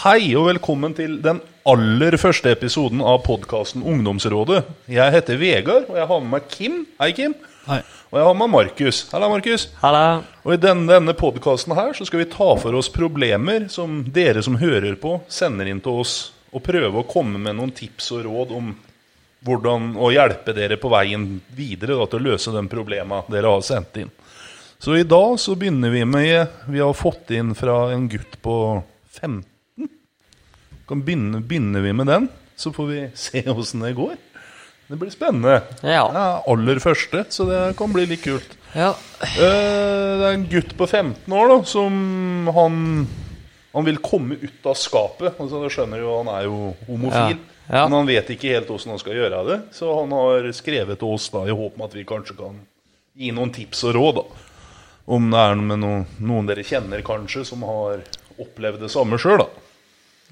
Hei og velkommen til den aller første episoden av podkasten Ungdomsrådet. Jeg heter Vegard, og jeg har med meg Kim. Hei, Kim. Hei. Og jeg har med Markus. Halla, Markus. Halla. Og i denne, denne podkasten her så skal vi ta for oss problemer som dere som hører på, sender inn til oss, og prøve å komme med noen tips og råd om hvordan å hjelpe dere på veien videre da, til å løse de problema dere har sendt inn. Så i dag så begynner vi med Vi har fått inn fra en gutt på 15. Kan begynne, begynner vi med den, så får vi se åssen det går. Det blir spennende. Ja. Det er aller første, så det kan bli litt kult. Ja. Eh, Det er en gutt på 15 år da, som han, han vil komme ut av skapet. Altså, du skjønner jo, Han er jo homofil, Ja. Ja. men han vet ikke helt hvordan han skal gjøre det. Så han har skrevet til oss da, i håp om at vi kanskje kan gi noen tips og råd. da. Om det er noen, noen dere kjenner kanskje, som har opplevd det samme sjøl.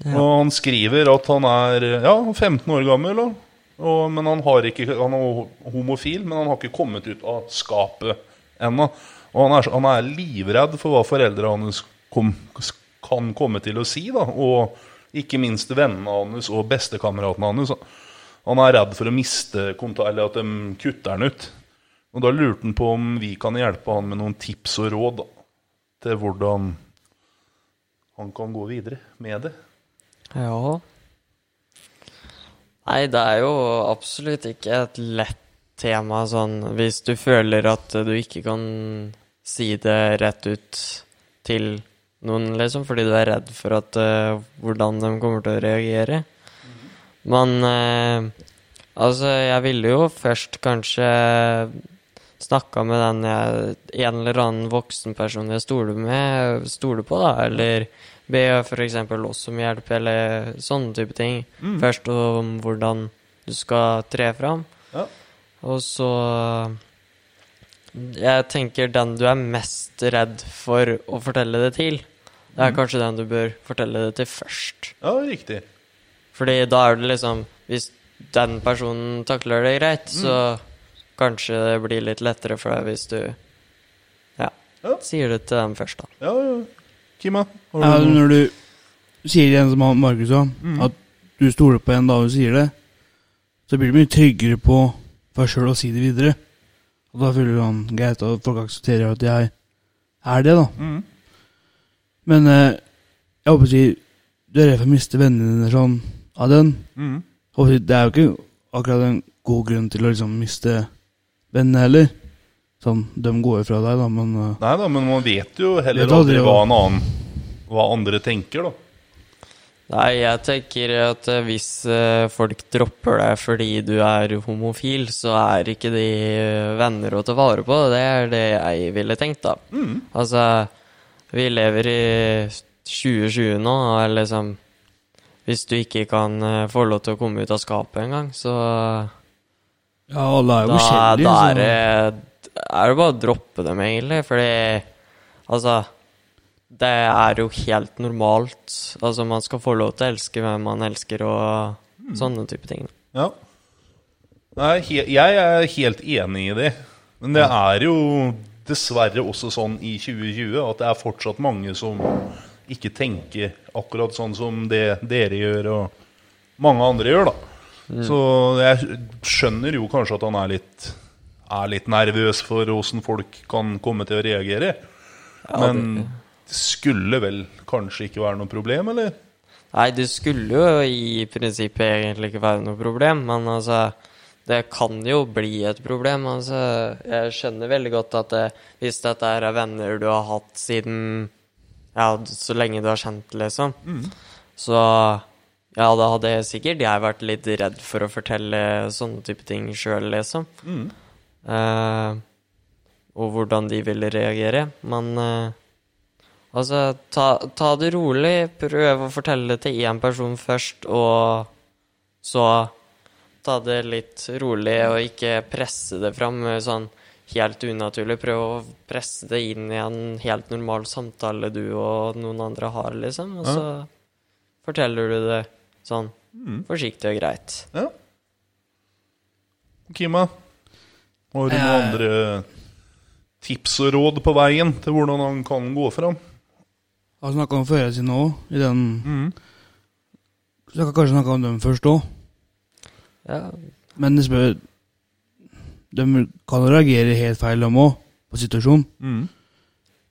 Og han skriver at han er ja, 15 år gammel. og, Og, men han, ikke, han er homofil, men han har ikke kommet ut av skapet ennå. Og han er, han er livredd for hva foreldrene hans kom, kan komme til å si. Da. Og ikke minst vennene hans og bestekameratene hans. Han er redd for å miste kontakt, eller at de kutter han ut. Og da lurte han på om vi kan hjelpe han med noen tips og råd da, til hvordan han kan gå videre med det. Ja. Nei, det er jo absolutt ikke et lett tema sånn hvis du føler at du ikke kan si det rett ut til noen, liksom, fordi du er redd for at uh, hvordan de kommer til å reagere. Men uh, altså, jeg ville jo først kanskje snakka med den jeg, en eller annen voksen person jeg stoler med, stoler på, da, eller be f.eks. oss om hjelp, eller sånne type ting. Først om hvordan du skal tre fram, Ja. og så Jeg tenker den du er mest redd for å fortelle det til, det er kanskje den du bør fortelle det til først. Ja, riktig. Fordi da er det liksom Hvis den personen takler det greit, så kanskje det blir litt lettere for deg hvis du ja, Ja. sier det til dem først, da. Ja, ja. Kima? Du... Ja, når du sier det som Markus sa, at du stoler på en da du sier det, så blir du mye tryggere på deg sjøl å si det videre. Og da føler du han greit og folk aksepterer at jeg er det, da. Mm. Men eh, jeg håper å si du er redd for å miste vennene dine sånn av den. Mm. Håper det er jo ikke akkurat en god grunn til å liksom miste vennene heller. Sånn, de går jo fra deg, da, men uh, Nei da, men man vet jo heller Vet aldri aldri hva- en annen Hva andre tenker, da. Nei, jeg tenker at eh, hvis eh, folk dropper deg fordi du er homofil, så er ikke de venner å ta vare på. Det er det jeg ville tenkt, da. Altså, vi lever i 2020 nå, og liksom Hvis du ikke kan få lov til å komme ut av skapet engang, så Ja, alle er jo da, forskjellige. da er det, er det bare å droppe dem, egentlig. Fordi altså Det er jo helt normalt. Altså, man skal få lov til å elske hvem man elsker, og sånne type ting. Ja. Nei, jeg er helt enig i det. Men det er jo dessverre også sånn i 2020 at det er fortsatt mange som ikke tenker akkurat sånn som det dere gjør, og mange andre gjør, da. Så jeg skjønner jo kanskje at han er litt, er litt nervøs for åssen folk kan komme til å reagere. Men det skulle vel kanskje ikke være noe problem, eller? Nei, det skulle jo i prinsippet egentlig ikke være noe problem, men altså Det kan jo bli et problem. altså Jeg skjønner veldig godt at det, hvis dette er venner du har hatt siden Ja, så lenge du har kjent, liksom, så ja, da hadde jeg sikkert jeg vært litt redd for å fortelle sånne type ting sjøl, liksom. Eh, og hvordan de ville reagere. Men uh, altså, ta, ta det rolig. Prøv å fortelle det til én person først, og så ta det litt rolig, og ikke presse det fram eh, sånn helt unaturlig. Prøv å presse det inn i en helt normal samtale du og noen andre har, liksom. Og så forteller du det sånn forsiktig og greit. Ja. Kima, har du noen Eh. andre tips og råd på veien til hvordan han kan gå fram? Jeg har snakka om før jeg sine òg, i den Så jeg kan kanskje snakke om dem først òg. Ja, Men jeg spør De kan reagere helt feil, de òg, på situasjonen. Mm.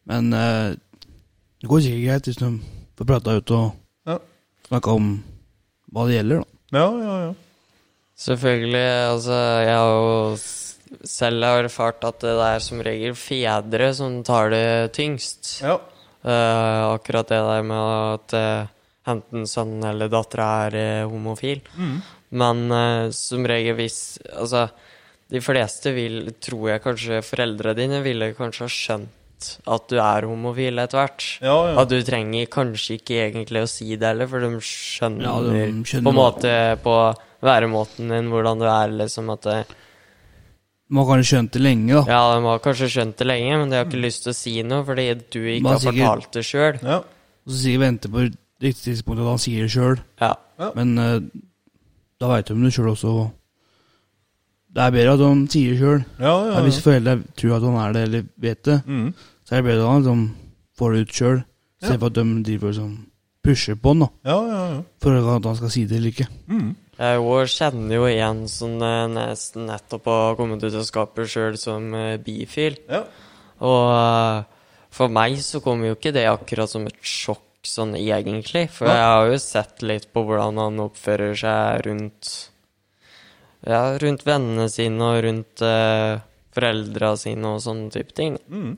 Men eh, det går sikkert greit hvis de får prata ut og Ja. snakka om hva det gjelder, da. Ja, ja, ja. selvfølgelig. Altså, jeg har jo selv erfart at det er som regel fedre som tar det tyngst. ja. Uh, akkurat det der med at uh, enten sønnen eller dattera er uh, homofil. Mm. Men som regel hvis Altså, de fleste vil, tror jeg kanskje foreldrene dine ville kanskje ha skjønt at du er homofil etter hvert. Ja, ja. At du trenger kanskje ikke egentlig å si det heller, for de skjønner, Ja, de skjønner på en måte på væremåten din hvordan du er, liksom at det, Man har kanskje skjønt det lenge, da. Ja, de har kanskje skjønt det lenge, men de har ikke lyst til å si noe fordi du ikke Man har sikkert- fortalt det sjøl. ja. Og så sikkert venter på riktig tidspunkt at han sier det sjøl. Ja. Men uh, da veit de det sjøl også. Det er bedre at han sier det sjøl. ja, ja, Hvis foreldra tror at han er det, eller vet det, Mm. så er det bedre at han liksom, får det ut sjøl, istedenfor at de driver sånn pusher på han da, ja, ja, ja. for at han skal si det eller ikke. Mm. Jeg kjenner jo en som eh, nesten nettopp har kommet ut av skapet sjøl som eh, bifil. ja. Og eh, for meg så kom jo ikke det akkurat som et sjokk sånn egentlig. For Ja. jeg har jo sett litt på hvordan han oppfører seg rundt Ja, rundt vennene sine og rundt uh, foreldra sine og sånne type ting. Mm.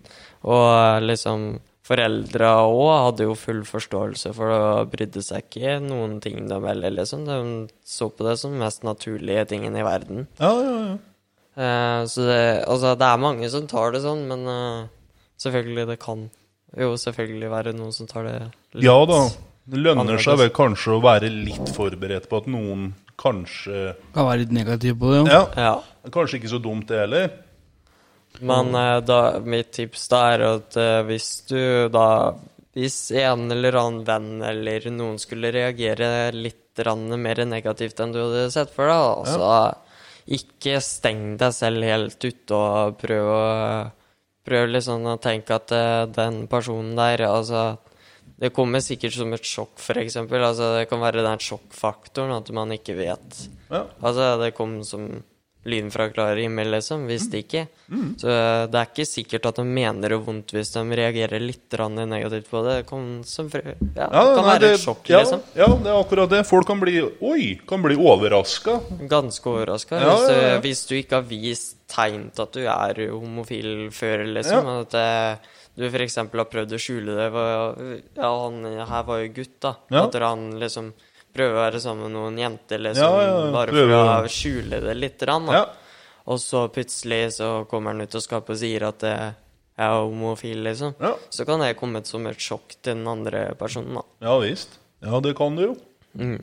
Og eh, liksom Foreldra òg hadde jo full forståelse for det og brydde seg ikke noen ting de heller, liksom. De så på det som mest naturlige tingen i verden. ja, ja, ja. Uh, så det, altså, det er mange som tar det sånn, men uh, selvfølgelig, det kan jo selvfølgelig være noen som tar det litt Ja da. Det lønner seg vel kanskje å være litt forberedt på at noen kanskje Kan være litt negativ på det. Ja, Ja. kanskje ikke så dumt det heller. Men eh, da, mitt tips da er at eh, hvis du da Hvis en eller annen venn eller noen skulle reagere litt mer negativt enn du hadde sett for deg, da, så ikke steng deg selv helt ute og prøv å Prøv liksom å tenke at eh, den personen der Altså, det kommer sikkert som et sjokk, f.eks. Altså, det kan være den sjokkfaktoren at man ikke vet. Ja. Altså, det kom som lyden fra klar himmel, liksom. Visste ikke. Så eh, det er ikke sikkert at de mener det vondt hvis de reagerer litt negativt på det. Det kan, som, ja, Ja, kan nei, være det- et sjokk, ja, liksom. Ja, det er akkurat det. Folk kan bli Oi! Kan bli overraska. Ganske overraska. Hvis, hvis du ikke har vist tegn til at du er homofil før, liksom. At det, du f.eks. har prøvd å skjule det. Var- Ja, han her var jo gutt, da. At han liksom prøver å være sammen med noen jenter, liksom. Ja, ja, ja. Bare for å- skjule det litt. Grann, da. Ja. Og så plutselig så kommer han ut av skapet og sier at jeg er homofil, liksom. Ja. Så kan det komme som et sjokk til den andre personen, da. ja visst. Ja, det kan du jo. Mm.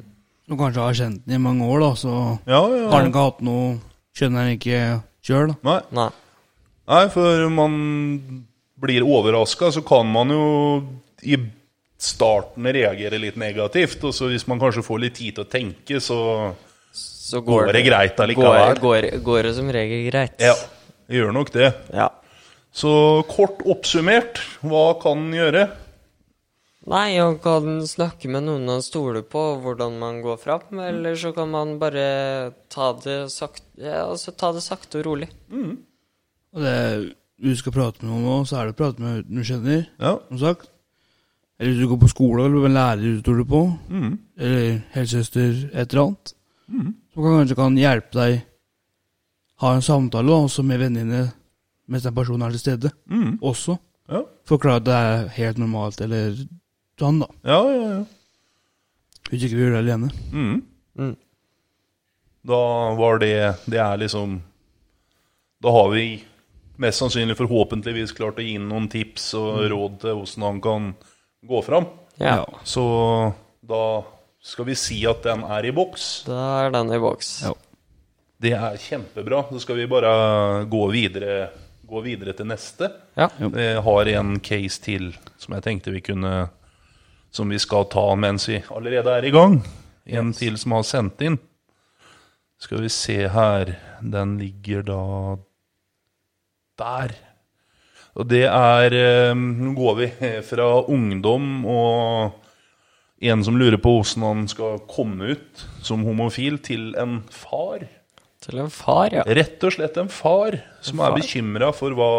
Og kanskje har kjent den i mange år, da, så Ja, ja. har han ikke hatt noe Skjønner han ikke sjøl, da. Nei. Nei. Nei, for man blir overraska, så kan man jo i starten reagerer litt negativt. Og så hvis man kanskje får litt tid til å tenke, så Så Går det greit allikevel? Går, går, går det som regel greit. ja, det gjør nok det. Ja. Så kort oppsummert, hva kan en gjøre? Nei, man kan snakke med noen han stoler på, hvordan man går fram, eller så kan man bare ta det sakte, ja, altså ta det sakte og rolig. Og det, du skal prate med noen nå, så er det å prate med du kjenner, Ja. som sagt. Eller hvis du går på skole, eller en lærer du stoler på, Mm. eller helsesøster, et eller annet, som kan, kanskje kan hjelpe deg ha en samtale da, også med vennene mens den personen er til stede. Mm. Også. Ja. Forklare at det er helt normalt, eller sånn, da. ja, ja, ja. Hvis ikke vi gjør det alene. Mm. Mm. Da var det Det er liksom Da har vi mest sannsynlig forhåpentligvis klart å gi noen tips og råd til hvordan han kan gå fram. Ja, Så da skal vi si at den er i boks. da er den i boks. Ja. Det er kjempebra. Så skal vi bare gå videre, gå videre til neste. Ja. Jeg har en case til som jeg tenkte vi kunne Som vi skal ta mens vi allerede er i gang. En til som har sendt inn. Skal vi se her Den ligger da der. Og det er eh, Nå går vi fra ungdom og en som lurer på åssen han skal komme ut som homofil til en far. Til en far, ja. Rett og slett en far som En er far. bekymra for hva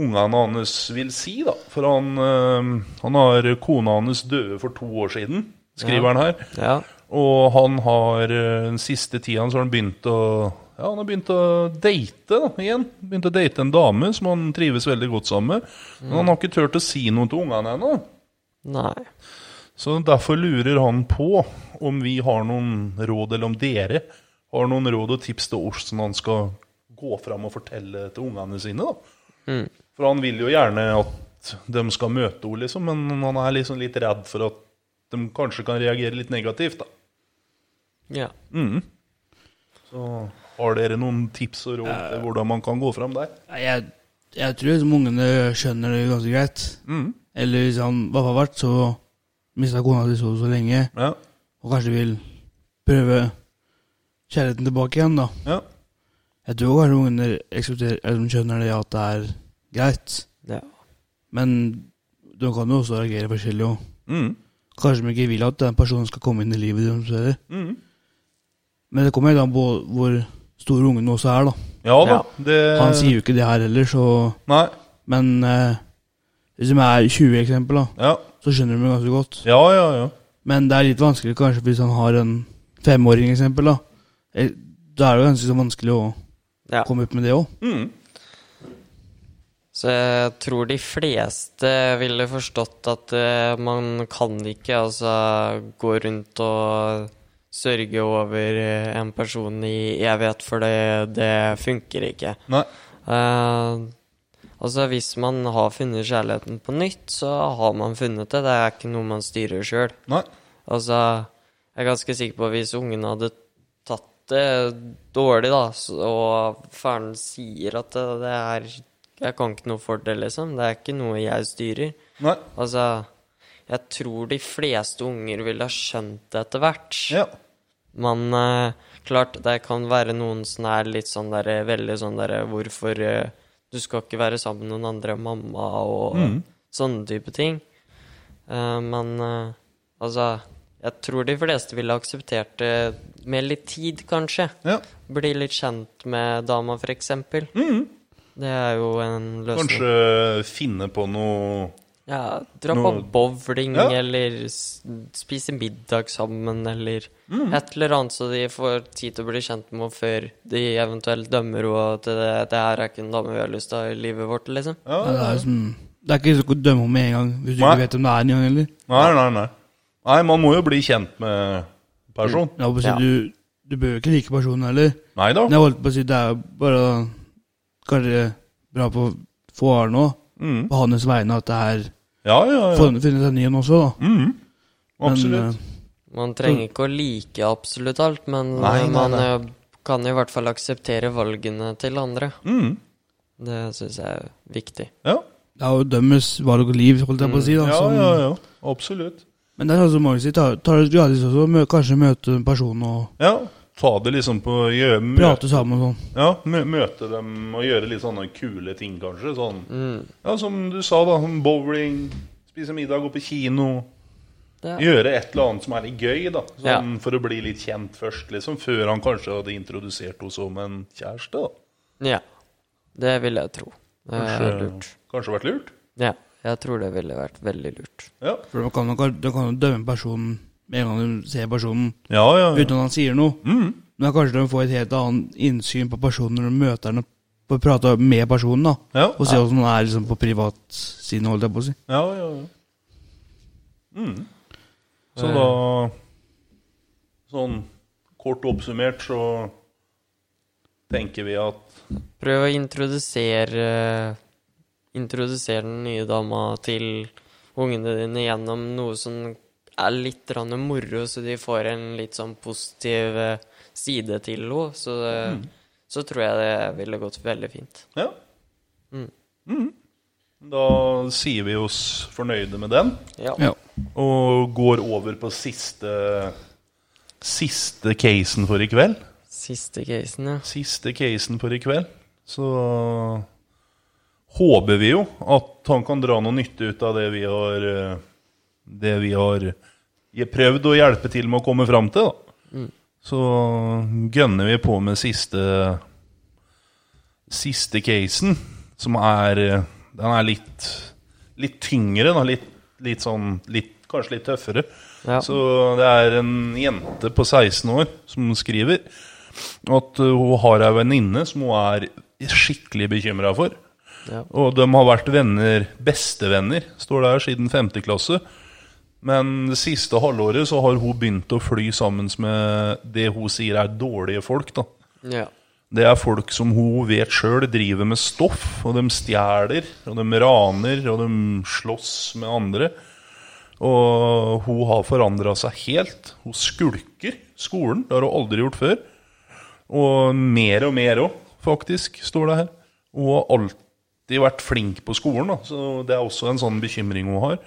ungene hans vil si, da. For han, eh, han har kona hans døde for to år siden, skriver Ja. han her. Ja. Og han har eh, den siste tida så har han begynt å Ja, han har begynt å date da, igjen. Begynt å date en dame som han trives veldig godt sammen med. Men han har ikke turt å si noe til ungene ennå. Nei. Så derfor lurer han på om vi har noen råd, eller om dere har noen råd og tips til hvordan han skal gå fram og fortelle til ungene sine. da. Mm. For han vil jo gjerne at de skal møte henne, liksom, men han er liksom litt redd for at de kanskje kan reagere litt negativt. da. Ja. Mm. Så har dere noen tips og råd til hvordan man kan gå fram der? Jeg, jeg tror liksom ungene skjønner det ganske greit. Mm. Eller hvis han hva har vært, så mista kona si så så lenge, Ja. og kanskje vil prøve kjærligheten tilbake igjen, da. ja. Jeg tror kanskje ungene eller skjønner det at det er greit. ja. Men de kan jo også reagere forskjellig Også. Mm. Kanskje de ikke vil at den personen skal komme inn i livet deres. Mm. Men det kommer helt an på hvor stor ungen også er, da. Ja da. Ja. Det Han sier jo ikke det her heller, så Nei. Men eh, hvis de er 20 eksempel, da, Ja. så skjønner de det ganske godt. Ja, ja, ja. Men det er litt vanskelig kanskje hvis han har en femåring, eksempel. Da Eh, Da er det jo ganske så vanskelig å ja. komme opp med det òg. Mm. Så jeg tror de fleste ville forstått at eh, man kan ikke altså gå rundt og sørge over eh, en person i evighet, for det, det funker ikke. Nei. Uh, altså Hvis man har funnet kjærligheten på nytt, så har man funnet det. Det er ikke noe man styrer sjøl. Altså, jeg er ganske sikker på at hvis ungen hadde tatt det dårlig, da, og faren sier at det, det er Jeg kan ikke noe for det, liksom. Det er ikke noe jeg styrer. Nei. Altså, jeg tror de fleste unger ville ha skjønt det etter hvert. Ja. Men uh, klart, det kan være noen som er litt sånn der Veldig sånn der Hvorfor uh, Du skal ikke være sammen med noen andre enn mamma, og Mm. sånne type ting. Uh, men eh, altså Jeg tror de fleste ville akseptert det med litt tid, kanskje. ja. Bli litt kjent med dama, for eksempel. Mm. Det er jo en løsning. Kanskje finne på noe Ja, dra Noe- på bowling, Ja. eller s- spise middag sammen, eller Mm. et eller annet, så de får tid til å bli kjent med henne før de eventuelt dømmer henne at det, det her er ikke en dame vi har lyst til å ha i livet vårt, liksom. Ja, Det, er liksom, det er ikke så å dømme om med en gang, hvis du Nei. ikke vet om det er en gang heller. Nei, nei, nei. Nei, man må jo bli kjent med person. Jeg å si, Ja. du, du bør jo ikke like personen heller. Nei da. Men jeg holdt på å si, det er jo bare kanskje bra på faren nå, Mm. på hans vegne, at det er Ja, ja, ja. funnet finnes en ny en også, da. Mm. Men, Absolutt. eh, Man trenger ikke å like absolutt alt, men Nei, eh, nei, man nei. eh, kan i hvert fall akseptere valgene til andre. Mm. Det syns jeg er viktig. Ja. Det er jo dømmes valg og liv, holdt jeg på å si. da. ja, som- ja, ja. Absolutt. Men det er sånn som mange sier, tar, tar det gratis også, mø, kanskje møte en person og Ja. Ta det liksom på gjøre, møte, prate sammen og sånn. ja, mø, Møte dem og gjøre litt sånne kule ting, kanskje. Sånn, Mm. ja, som du sa, da. sånn Bowling, spise middag, gå på kino. Ja. Gjøre et eller annet som er litt gøy, da. Ja. Sånn For å bli litt kjent først, liksom. Før han kanskje hadde introdusert henne som en kjæreste. da ja. Det vil jeg tro. Det Kanskje, lurt. kanskje vært lurt? Ja, jeg tror det ville vært veldig lurt. Ja, For man kan jo kan, du kan jo dømme personen med en gang du ser personen, ja, ja. ja. uten at han sier noe. Mm. Men kanskje de får et helt annet innsyn på personen når de møter ham og prater prate med personen. da Ja. Og se hvordan han er liksom på privatsiden, holdt jeg på å si. Ja, ja, ja. Mm. Så da Sånn kort oppsummert så tenker vi at Prøv å introdusere Introdusere den nye dama til ungene dine gjennom noe som er litt moro, så de får en litt sånn positiv eh, side til henne. Så, mm. så tror jeg det ville gått veldig fint. Ja. Mm. Mm. Da sier vi oss fornøyde med den, Ja. Ja. og går over på siste Siste casen for i kveld. Siste casen, ja. Siste casen for i kveld. Så håper vi jo at han kan dra noe nytte ut av det vi har eh, det vi har prøvd å hjelpe til med å komme fram til. da. Så gønner vi på med siste siste casen, som er Den er litt, litt tyngre, da. Litt, litt sånn litt, Kanskje litt tøffere. Ja. Så det er en jente på 16 år som skriver at hun har ei venninne som hun er skikkelig bekymra for. Ja. Og de har vært venner, bestevenner, står det her, siden 5. klasse. Men det siste halvåret så har hun begynt å fly sammen med det hun sier er dårlige folk. da. Ja. Det er folk som hun vet sjøl driver med stoff, og de stjeler, og de raner, og de slåss med andre. Og hun har forandra seg helt. Hun skulker skolen. Det har hun aldri gjort før. Og mer og mer òg, faktisk, står det her. Hun har alltid vært flink på skolen, da. så det er også en sånn bekymring hun har.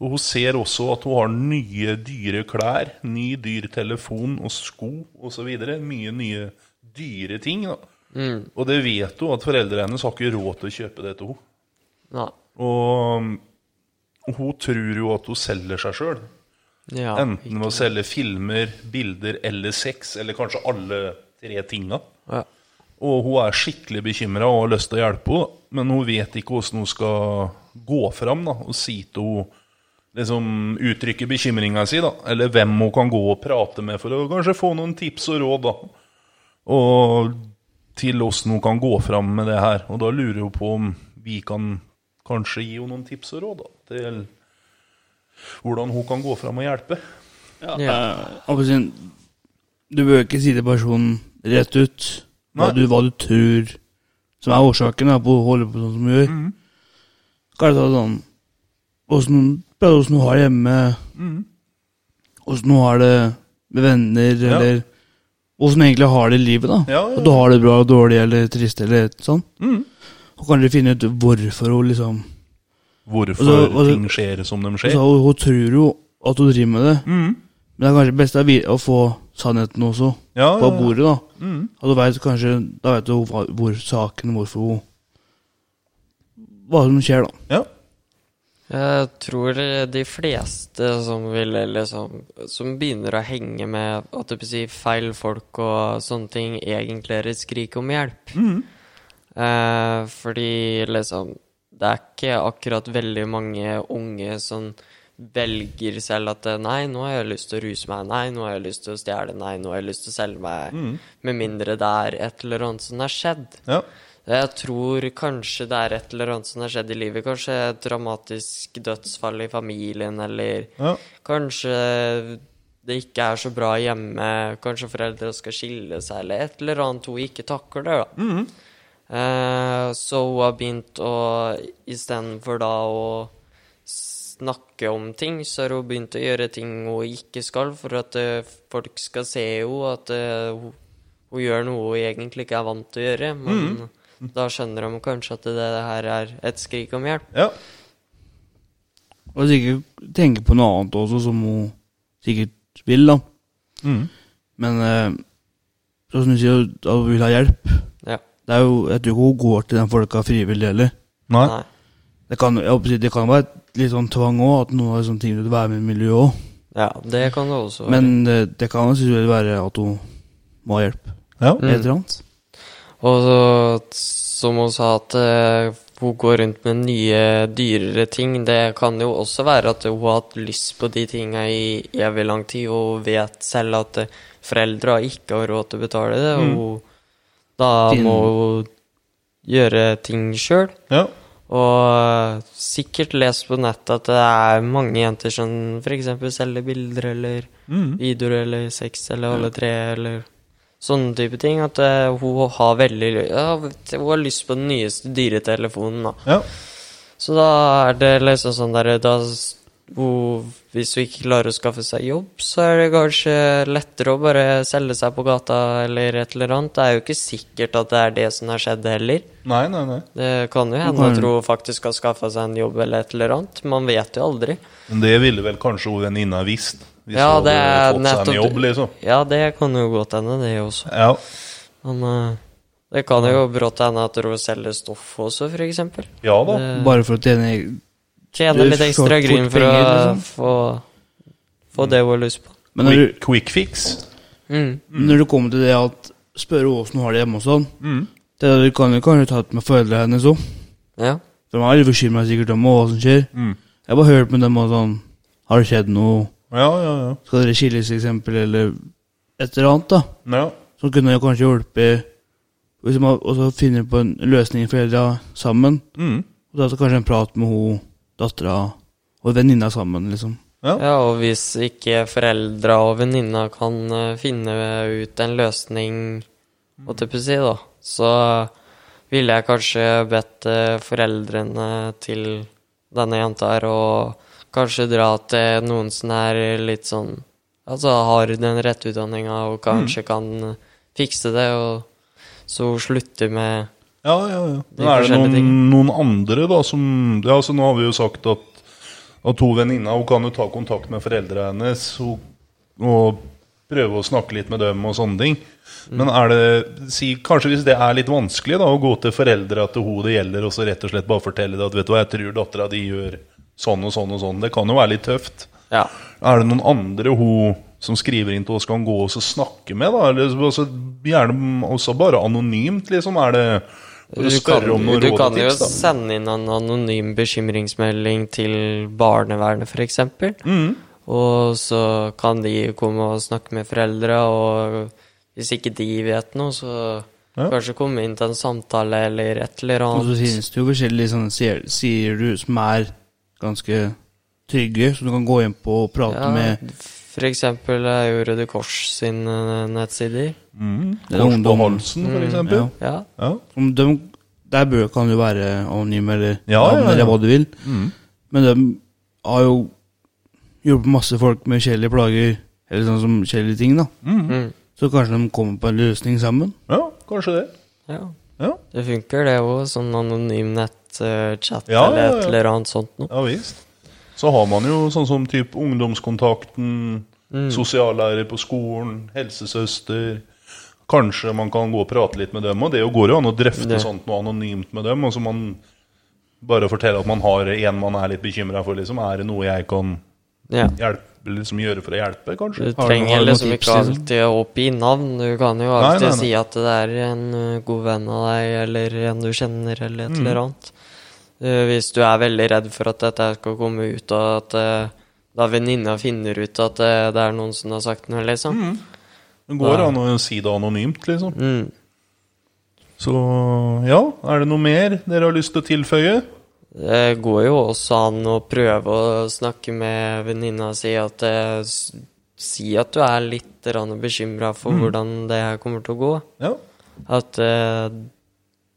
Og hun ser også at hun har nye, dyre klær, ny, dyr telefon og sko osv. Mye nye, dyre ting. da. Mm. Og det vet hun at foreldrene hennes har ikke råd til å kjøpe det til henne. Og hun tror jo at hun selger seg sjøl. Ja. Enten ved å selge filmer, bilder eller sex, eller kanskje alle tre tinga. Ja. Og hun er skikkelig bekymra og har lyst til å hjelpe henne, men hun vet ikke hvordan hun skal gå fram da, og si til henne liksom Uttrykke bekymringa si, da. Eller hvem hun kan gå og prate med for å kanskje få noen tips og råd. da. Og til åssen hun kan gå fram med det her. Og da lurer hun på om vi kan kanskje gi henne noen tips og råd da, til hvordan hun kan gå fram og hjelpe. Ja. Ja. du bør ikke si til personen rett ut hva du, hva du tror som er årsaken da, på å holde på sånn som du gjør. Mhm. Kanskje ta sånn Åssen prøv åssen du har det hjemme, åssen mm. du har det med venner, Ja. eller åssen du egentlig har det i livet. da. Ja, ja, At du har det bra, dårlig eller trist eller sånn. Mm. Og kanskje finne ut hvorfor hun liksom Hvorfor også, altså- ting skjer som de altså, skjer. hun, hun tror jo at hun driver med det, mm. men det er kanskje best å få sannheten også Ja, på ja, ja. bordet. da. mm. Og du vet kanskje, da vet du hva- hvor saken, hvorfor hun Hva som skjer, da. Ja. Jeg tror de fleste som vil liksom Som begynner å henge med at det si, feil folk og sånne ting, egentlig er et skrik om hjelp. Mm. Eh, fordi liksom Det er ikke akkurat veldig mange unge som velger selv at Nei, nå har jeg lyst til å ruse meg. Nei, nå har jeg lyst til å stjele. Nei, nå har jeg lyst til å selge meg. Mm. Med mindre det er et eller annet som har skjedd. Ja. Jeg tror kanskje det er et eller annet som har skjedd i livet. Kanskje et dramatisk dødsfall i familien, eller Ja. kanskje det ikke er så bra hjemme. Kanskje foreldre skal skille seg, eller et eller annet hun ikke takler. da. Mhm. Eh, så hun har begynt å Istedenfor da å snakke om ting, så har hun begynt å gjøre ting hun ikke skal, for at uh, folk skal se henne at uh, hun, hun gjør noe hun egentlig ikke er vant til å gjøre. Men da skjønner de kanskje at det her er et skrik om hjelp. ja. Og sikkert tenker på noe annet også, som hun sikkert vil, da. Mm. Men eh, sånn som du sier, at hun vil ha hjelp. Ja. Det er jo, Jeg tror ikke hun går til den folka frivillig heller. Nei. Nei. Det kan, jeg det kan være litt sånn tvang òg, at noen har sånne ting til å være med i miljøet òg. Ja, det kan det også være. Men det, det kan jo være at hun må ha hjelp. Ja. Mm. Et eller annet. Og så, som hun sa, at eh, hun går rundt med nye, dyrere ting. Det kan jo også være at hun har hatt lyst på de tinga i evig lang tid, og vet selv at eh, foreldra ikke har råd til å betale det, Mm. og da må hun gjøre ting sjøl. Ja. Og eh, sikkert lest på nettet at det er mange jenter som f.eks. selger bilder eller mm. videoer eller sex eller alle tre eller sånne type ting. At uh, hun har veldig ja, Hun har lyst på den nyeste dyre telefonen, da. Ja. Så da er det liksom sånn der da, hun, Hvis hun ikke klarer å skaffe seg jobb, så er det kanskje lettere å bare selge seg på gata eller et eller annet. Det er jo ikke sikkert at det er det som har skjedd heller. Nei, nei, nei. Det kan jo hende at hun faktisk har skaffa seg en jobb eller et eller annet. Man vet jo aldri. Men det ville vel kanskje hun venninna visst. Hvis Ja, det hadde er fått seg en nettopp jobb, liksom. Ja, det kan jo godt hende, det også. Ja. Men uh, det kan jo brått hende at hun selger stoff også, for eksempel. ja da. Det- Bare for å tjene tjene litt ekstra gryn for å penger, liksom. få, få det hun har lyst på. Men når Quick, du, quick fix. Mm. når du kommer til det at spørre åssen hun har det hjemme og sånn Mm. det der, Du kan jo kanskje ta det med foreldrene hennes òg. Ja. har de er litt bekymra sikkert om hva som skjer. Mm. Jeg har bare hørt med dem og sånn Har det skjedd noe? Ja, ja, ja. Skal dere skilles, eksempel, eller et eller annet, da? ja. Som kunne kanskje hjulpet Hvis man også finner på en løsning foreldra sammen. Mm. Og da kanskje en prat med hun dattera og venninna sammen, liksom. Ja. ja, og hvis ikke foreldra og venninna kan eh, finne ut en løsning, måtte jeg si, da, så ville jeg kanskje bedt eh, foreldrene til denne jenta her å kanskje dra til noen som er litt sånn Altså har den rette utdanninga og kanskje kan eh, fikse det, og så slutte med Ja, ja, ja. Men er det noen, noen andre da som Ja, så nå har vi jo sagt at at to venninna Hun kan jo ta kontakt med foreldrene hennes og, og prøve å snakke litt med dem og sånne ting. Men er det si, Kanskje hvis det er litt vanskelig da å gå til foreldra til hun det gjelder, og så rett og slett bare fortelle det at vet du hva, jeg tror dattera di gjør sånn og sånn og sånn. Det kan jo være litt tøft. Ja. Er det noen andre hun som skriver inn til oss, kan gå og snakke med? da? Eller også, Gjerne også bare anonymt, liksom? Er det for å Du kan, spørre om noen du kan jo da? sende inn en anonym bekymringsmelding til barnevernet, f.eks. Mm. Og så kan de komme og snakke med foreldre, og hvis ikke de vet noe, så Ja. kanskje komme inn til en samtale eller et eller annet. Og så finnes det jo forskjellige sånne sider, sider du som er ganske trygge, som du kan gå inn på og prate Ja, med for eksempel er jo Røde Kors sin eh, nettsider. Mm. Kors på halsen, for Mm, eksempel. ja. Ja. Ja. Om de, Der bør, kan du være anonym eller Ja, navn ja, ja. eller hva du vil. Mm. Men de har jo hjulpet masse folk med forskjellige plager, eller sånn som forskjellige ting, da. Mm. Mm. Så kanskje de kommer på en løsning sammen. ja, kanskje det. ja. Ja, Det funker, det òg. Sånn anonym nettchat Ja, eller et eller annet sånt noe. ja visst. Så har man jo sånn som typ ungdomskontakten, Mm. sosiallærer på skolen, helsesøster. Kanskje man kan gå og prate litt med dem, og det går jo an å drøfte sånt noe anonymt med dem. Og så man bare fortelle at man har en man er litt bekymra for, liksom. Er det noe jeg kan Ja. hjelpe, liksom gjøre for å hjelpe, kanskje? Du Har du- trenger har du noen liksom ikke liksom? alltid å oppgi navn. Du kan jo alltid nei, nei. si at det er en uh, god venn av deg, eller en du kjenner, eller et Mm. eller annet. Uh, hvis du er veldig redd for at dette skal komme ut, og at uh, da venninna finner ut at uh, det er noen som har sagt noe, liksom. Mm. Det går an å si det anonymt, liksom. Mm. Så ja, er det noe mer dere har lyst til å tilføye? Det går jo også an å prøve å snakke med venninna si at Si at du er litt bekymra for Mm. hvordan det her kommer til å gå. Ja. At eh,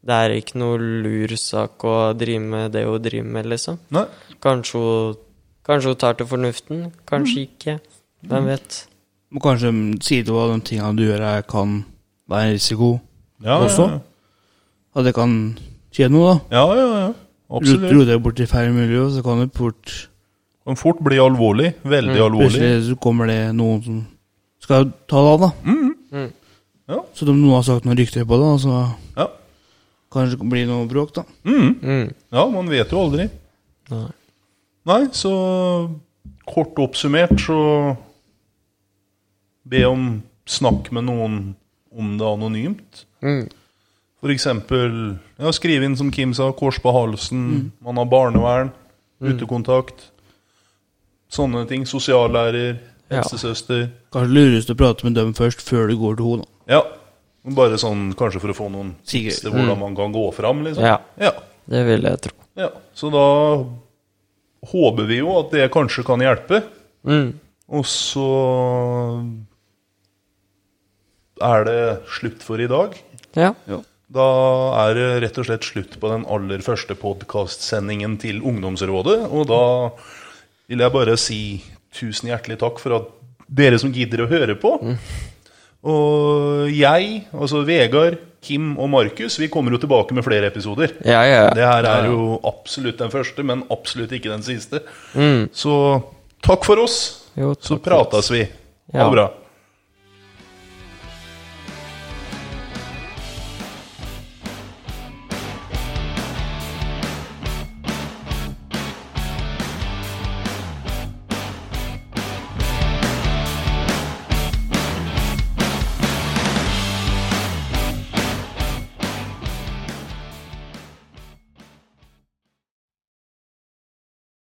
det er ikke noe lur sak å drive med det hun driver med, liksom. Nei. Kanskje hun, kanskje hun tar til fornuften, kanskje ikke. Hvem vet. Må kanskje si til henne at de tingene du gjør, her kan være en risiko. Ja, Også? ja, At det kan skje noe, da. ja, ja, ja. Absolutt. Roter deg bort til feil miljø, så kan det fort Kan fort bli alvorlig. Veldig Mm. alvorlig. Plutselig så kommer det noen som skal ta det av, da. Mm. Mm. Ja. Så om noen har sagt noen rykter på det, så Ja. Kanskje det blir noe bråk, da. Mm. Mm. ja, man vet jo aldri. Nei. Nei, så kort oppsummert så Be om snakk med noen om det anonymt. Mm. For eksempel ja, skrive inn, som Kim sa, kors på halsen. Man har barnevern, utekontakt. Sånne ting. Sosiallærer, Ja. Kanskje lurest å prate med dem først, før du går til henne. Ja. Bare sånn kanskje for å få noen tips til hvordan man kan gå fram, liksom. Ja, ja. det vil jeg tro. Ja, Så da håper vi jo at det kanskje kan hjelpe. Mm. Og så er det slutt for i dag. Ja. Da er det rett og slett slutt på den aller første podkastsendingen til Ungdomsrådet. Og da vil jeg bare si tusen hjertelig takk for at dere som gidder å høre på. Og jeg, altså Vegard, Kim og Markus, vi kommer jo tilbake med flere episoder. Ja, ja. Det her er jo absolutt den første, men absolutt ikke den siste. Mm. Så takk for oss. Jo, Så takk så prates vi. Ha det bra.